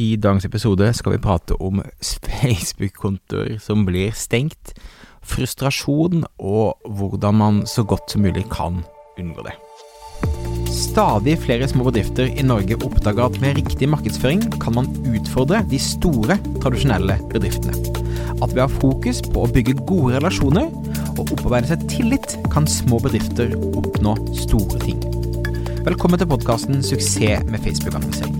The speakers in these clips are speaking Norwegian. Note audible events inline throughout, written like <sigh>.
I dagens episode skal vi prate om <laughs> Facebook-kontoer som blir stengt, frustrasjon og hvordan man så godt som mulig kan unngå det. Stadig flere små bedrifter i Norge oppdager at med riktig markedsføring kan man utfordre de store, tradisjonelle bedriftene. At ved å ha fokus på å bygge gode relasjoner og opparbeide seg tillit, kan små bedrifter oppnå store ting. Velkommen til podkasten 'Suksess med Facebook-annonsering'.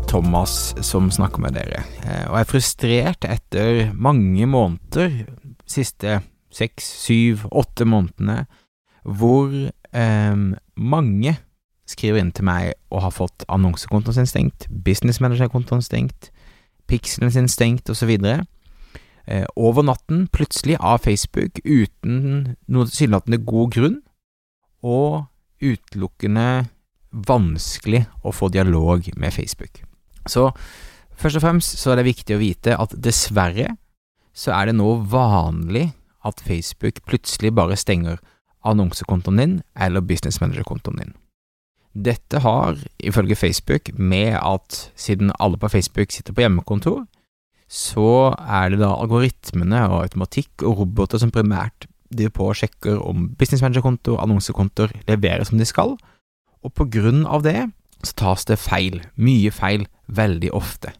Thomas som snakker med dere, eh, og er frustrert etter mange måneder, siste seks, syv, åtte månedene, hvor eh, mange skriver inn til meg og har fått annonsekontoen sin stengt, businessmanagerkontoen manager-kontoen stengt, pixelen sin stengt, osv. Eh, over natten, plutselig, av Facebook, uten noen tilsynelatende god grunn, og utelukkende vanskelig å få dialog med Facebook. Så først og fremst så er det viktig å vite at dessverre så er det nå vanlig at Facebook plutselig bare stenger annonsekontoen din eller business manager-kontoen din. Dette har, ifølge Facebook, med at siden alle på Facebook sitter på hjemmekontor, så er det da algoritmene og automatikk og roboter som primært driver på og sjekker om business manager-konto annonsekontoer leverer som de skal, og på grunn av det så tas det feil, mye feil, veldig ofte.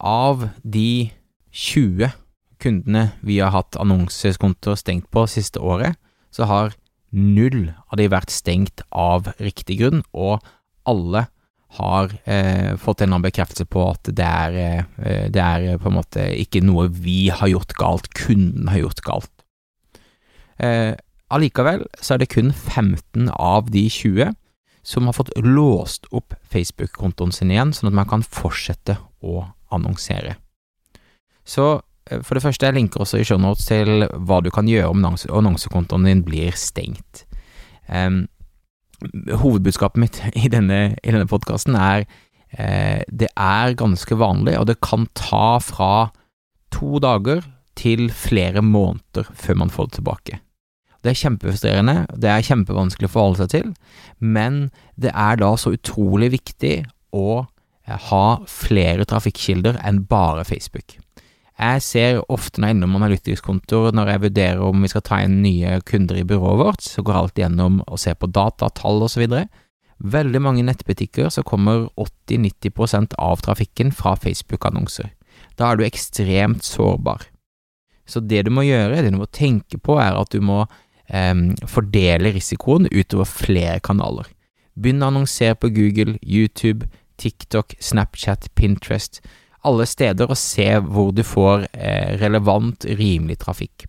Av de 20 kundene vi har hatt annonsekontoer stengt på siste året, så har null av de vært stengt av riktig grunn, og alle har eh, fått en bekreftelse på at det er, eh, det er på en måte ikke noe vi har gjort galt, kunden har gjort galt. Eh, allikevel så er det kun 15 av de 20 som har fått låst opp Facebook-kontoen sin igjen, sånn at man kan fortsette å annonsere. Så eh, for det første, jeg linker også i shownotes til hva du kan gjøre om annonsekontoen din blir stengt. Um, hovedbudskapet mitt i denne, i denne podkasten er eh, det er ganske vanlig, og det kan ta fra to dager til flere måneder før man får det tilbake. Det er kjempefrustrerende, det er kjempevanskelig å forholde seg til, men det er da så utrolig viktig å eh, ha flere trafikkilder enn bare Facebook. Jeg ser ofte når jeg er innom analytikskontor, når jeg vurderer om vi skal ta inn nye kunder i byrået vårt, så går alltid gjennom og ser på data, tall osv. Veldig mange nettbutikker så kommer 80-90% av trafikken fra Facebook-annonser. Da er du ekstremt sårbar. Så det du må gjøre, det du må tenke på, er at du må fordele risikoen utover flere kanaler. Begynn å annonsere på Google, YouTube, TikTok, Snapchat, Pinterest, alle steder, og se hvor du får eh, relevant, rimelig trafikk.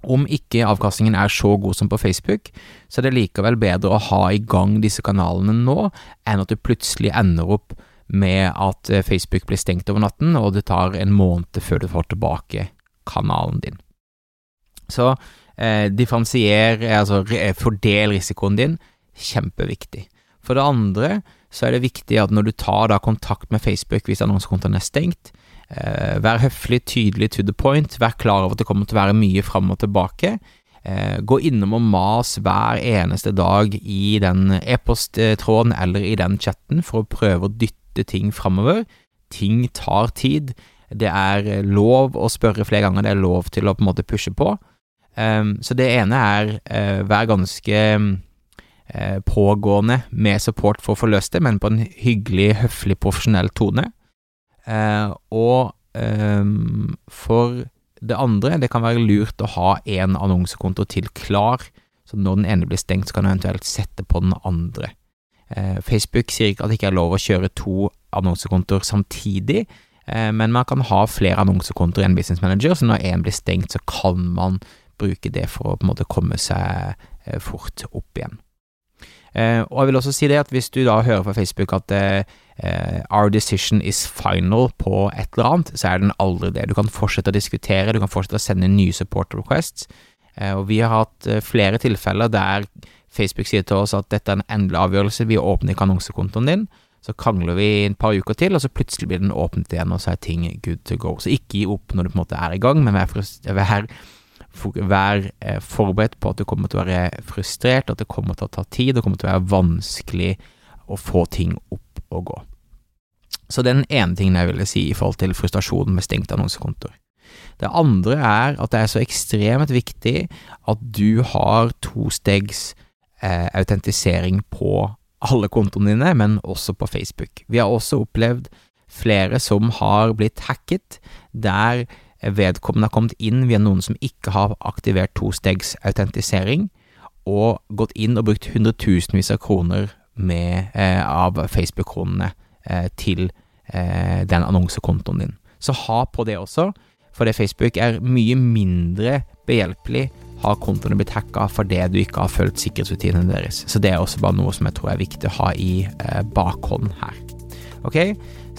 Om ikke avkastningen er så god som på Facebook, så er det likevel bedre å ha i gang disse kanalene nå, enn at du plutselig ender opp med at eh, Facebook blir stengt over natten, og det tar en måned før du får tilbake kanalen din. Så eh, differensier, altså fordel risikoen din, kjempeviktig. For det andre så er det viktig at når du tar da kontakt med Facebook hvis annonsekontoen er stengt, eh, vær høflig, tydelig to the point, vær klar over at det kommer til å være mye fram og tilbake. Eh, gå innom og mas hver eneste dag i den e-posttråden eller i den chatten for å prøve å dytte ting framover. Ting tar tid. Det er lov å spørre flere ganger, det er lov til å på en måte pushe på. Um, så det ene er uh, være ganske uh, pågående med support for å få løst det, men på en hyggelig, høflig, profesjonell tone. Uh, og um, for det andre, det kan være lurt å ha én annonsekonto til klar, så når den ene blir stengt, så kan du eventuelt sette på den andre. Facebook sier ikke at det ikke er lov å kjøre to annonsekontoer samtidig, men man kan ha flere annonsekontoer i en business manager, så når én blir stengt, så kan man bruke det for å på en måte komme seg eh, fort opp igjen. Eh, og jeg vil også si det at hvis du da hører fra Facebook at eh, eh, Our decision is final på et eller annet, så er den aldri det. Du kan fortsette å diskutere, du kan fortsette å sende nye support requests, eh, og vi har hatt eh, flere tilfeller der Facebook sier til oss at dette er en endelig avgjørelse, vi åpner ikke annonsekontoen din. Så krangler vi en par uker til, og så plutselig blir den åpnet igjen, og så er ting good to go. Så ikke gi opp når du på en måte er i gang, men vær, vær, vær eh, forberedt på at du kommer til å være frustrert, at det kommer til å ta tid, det kommer til å være vanskelig å få ting opp og gå. Så det er den ene tingen jeg ville si i forhold til frustrasjonen med stengt annonsekontoer. Det andre er at det er så ekstremt viktig at du har tostegs eh, autentisering på alle kontoene dine, men også på Facebook. Vi har også opplevd flere som har blitt hacket, der vedkommende har kommet inn via noen som ikke har aktivert tostegsautentisering, og gått inn og brukt hundretusenvis av kroner med, eh, av Facebook-kronene eh, til eh, den annonsekontoen din. Så ha på det også, fordi Facebook er mye mindre behjelpelig har kontoene blitt hacka fordi du ikke har fulgt sikkerhetsrutinene deres. Så det er også bare noe som jeg tror er viktig å ha i eh, bakhånd her. Ok,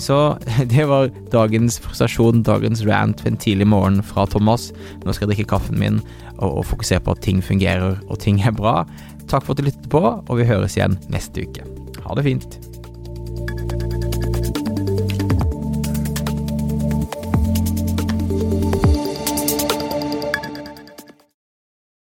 så <laughs> det var dagens frustrasjon, dagens rant en tidlig morgen fra Thomas. Nå skal jeg drikke kaffen min og, og fokusere på at ting fungerer og ting er bra. Takk for at du lyttet på, og vi høres igjen neste uke. Ha det fint.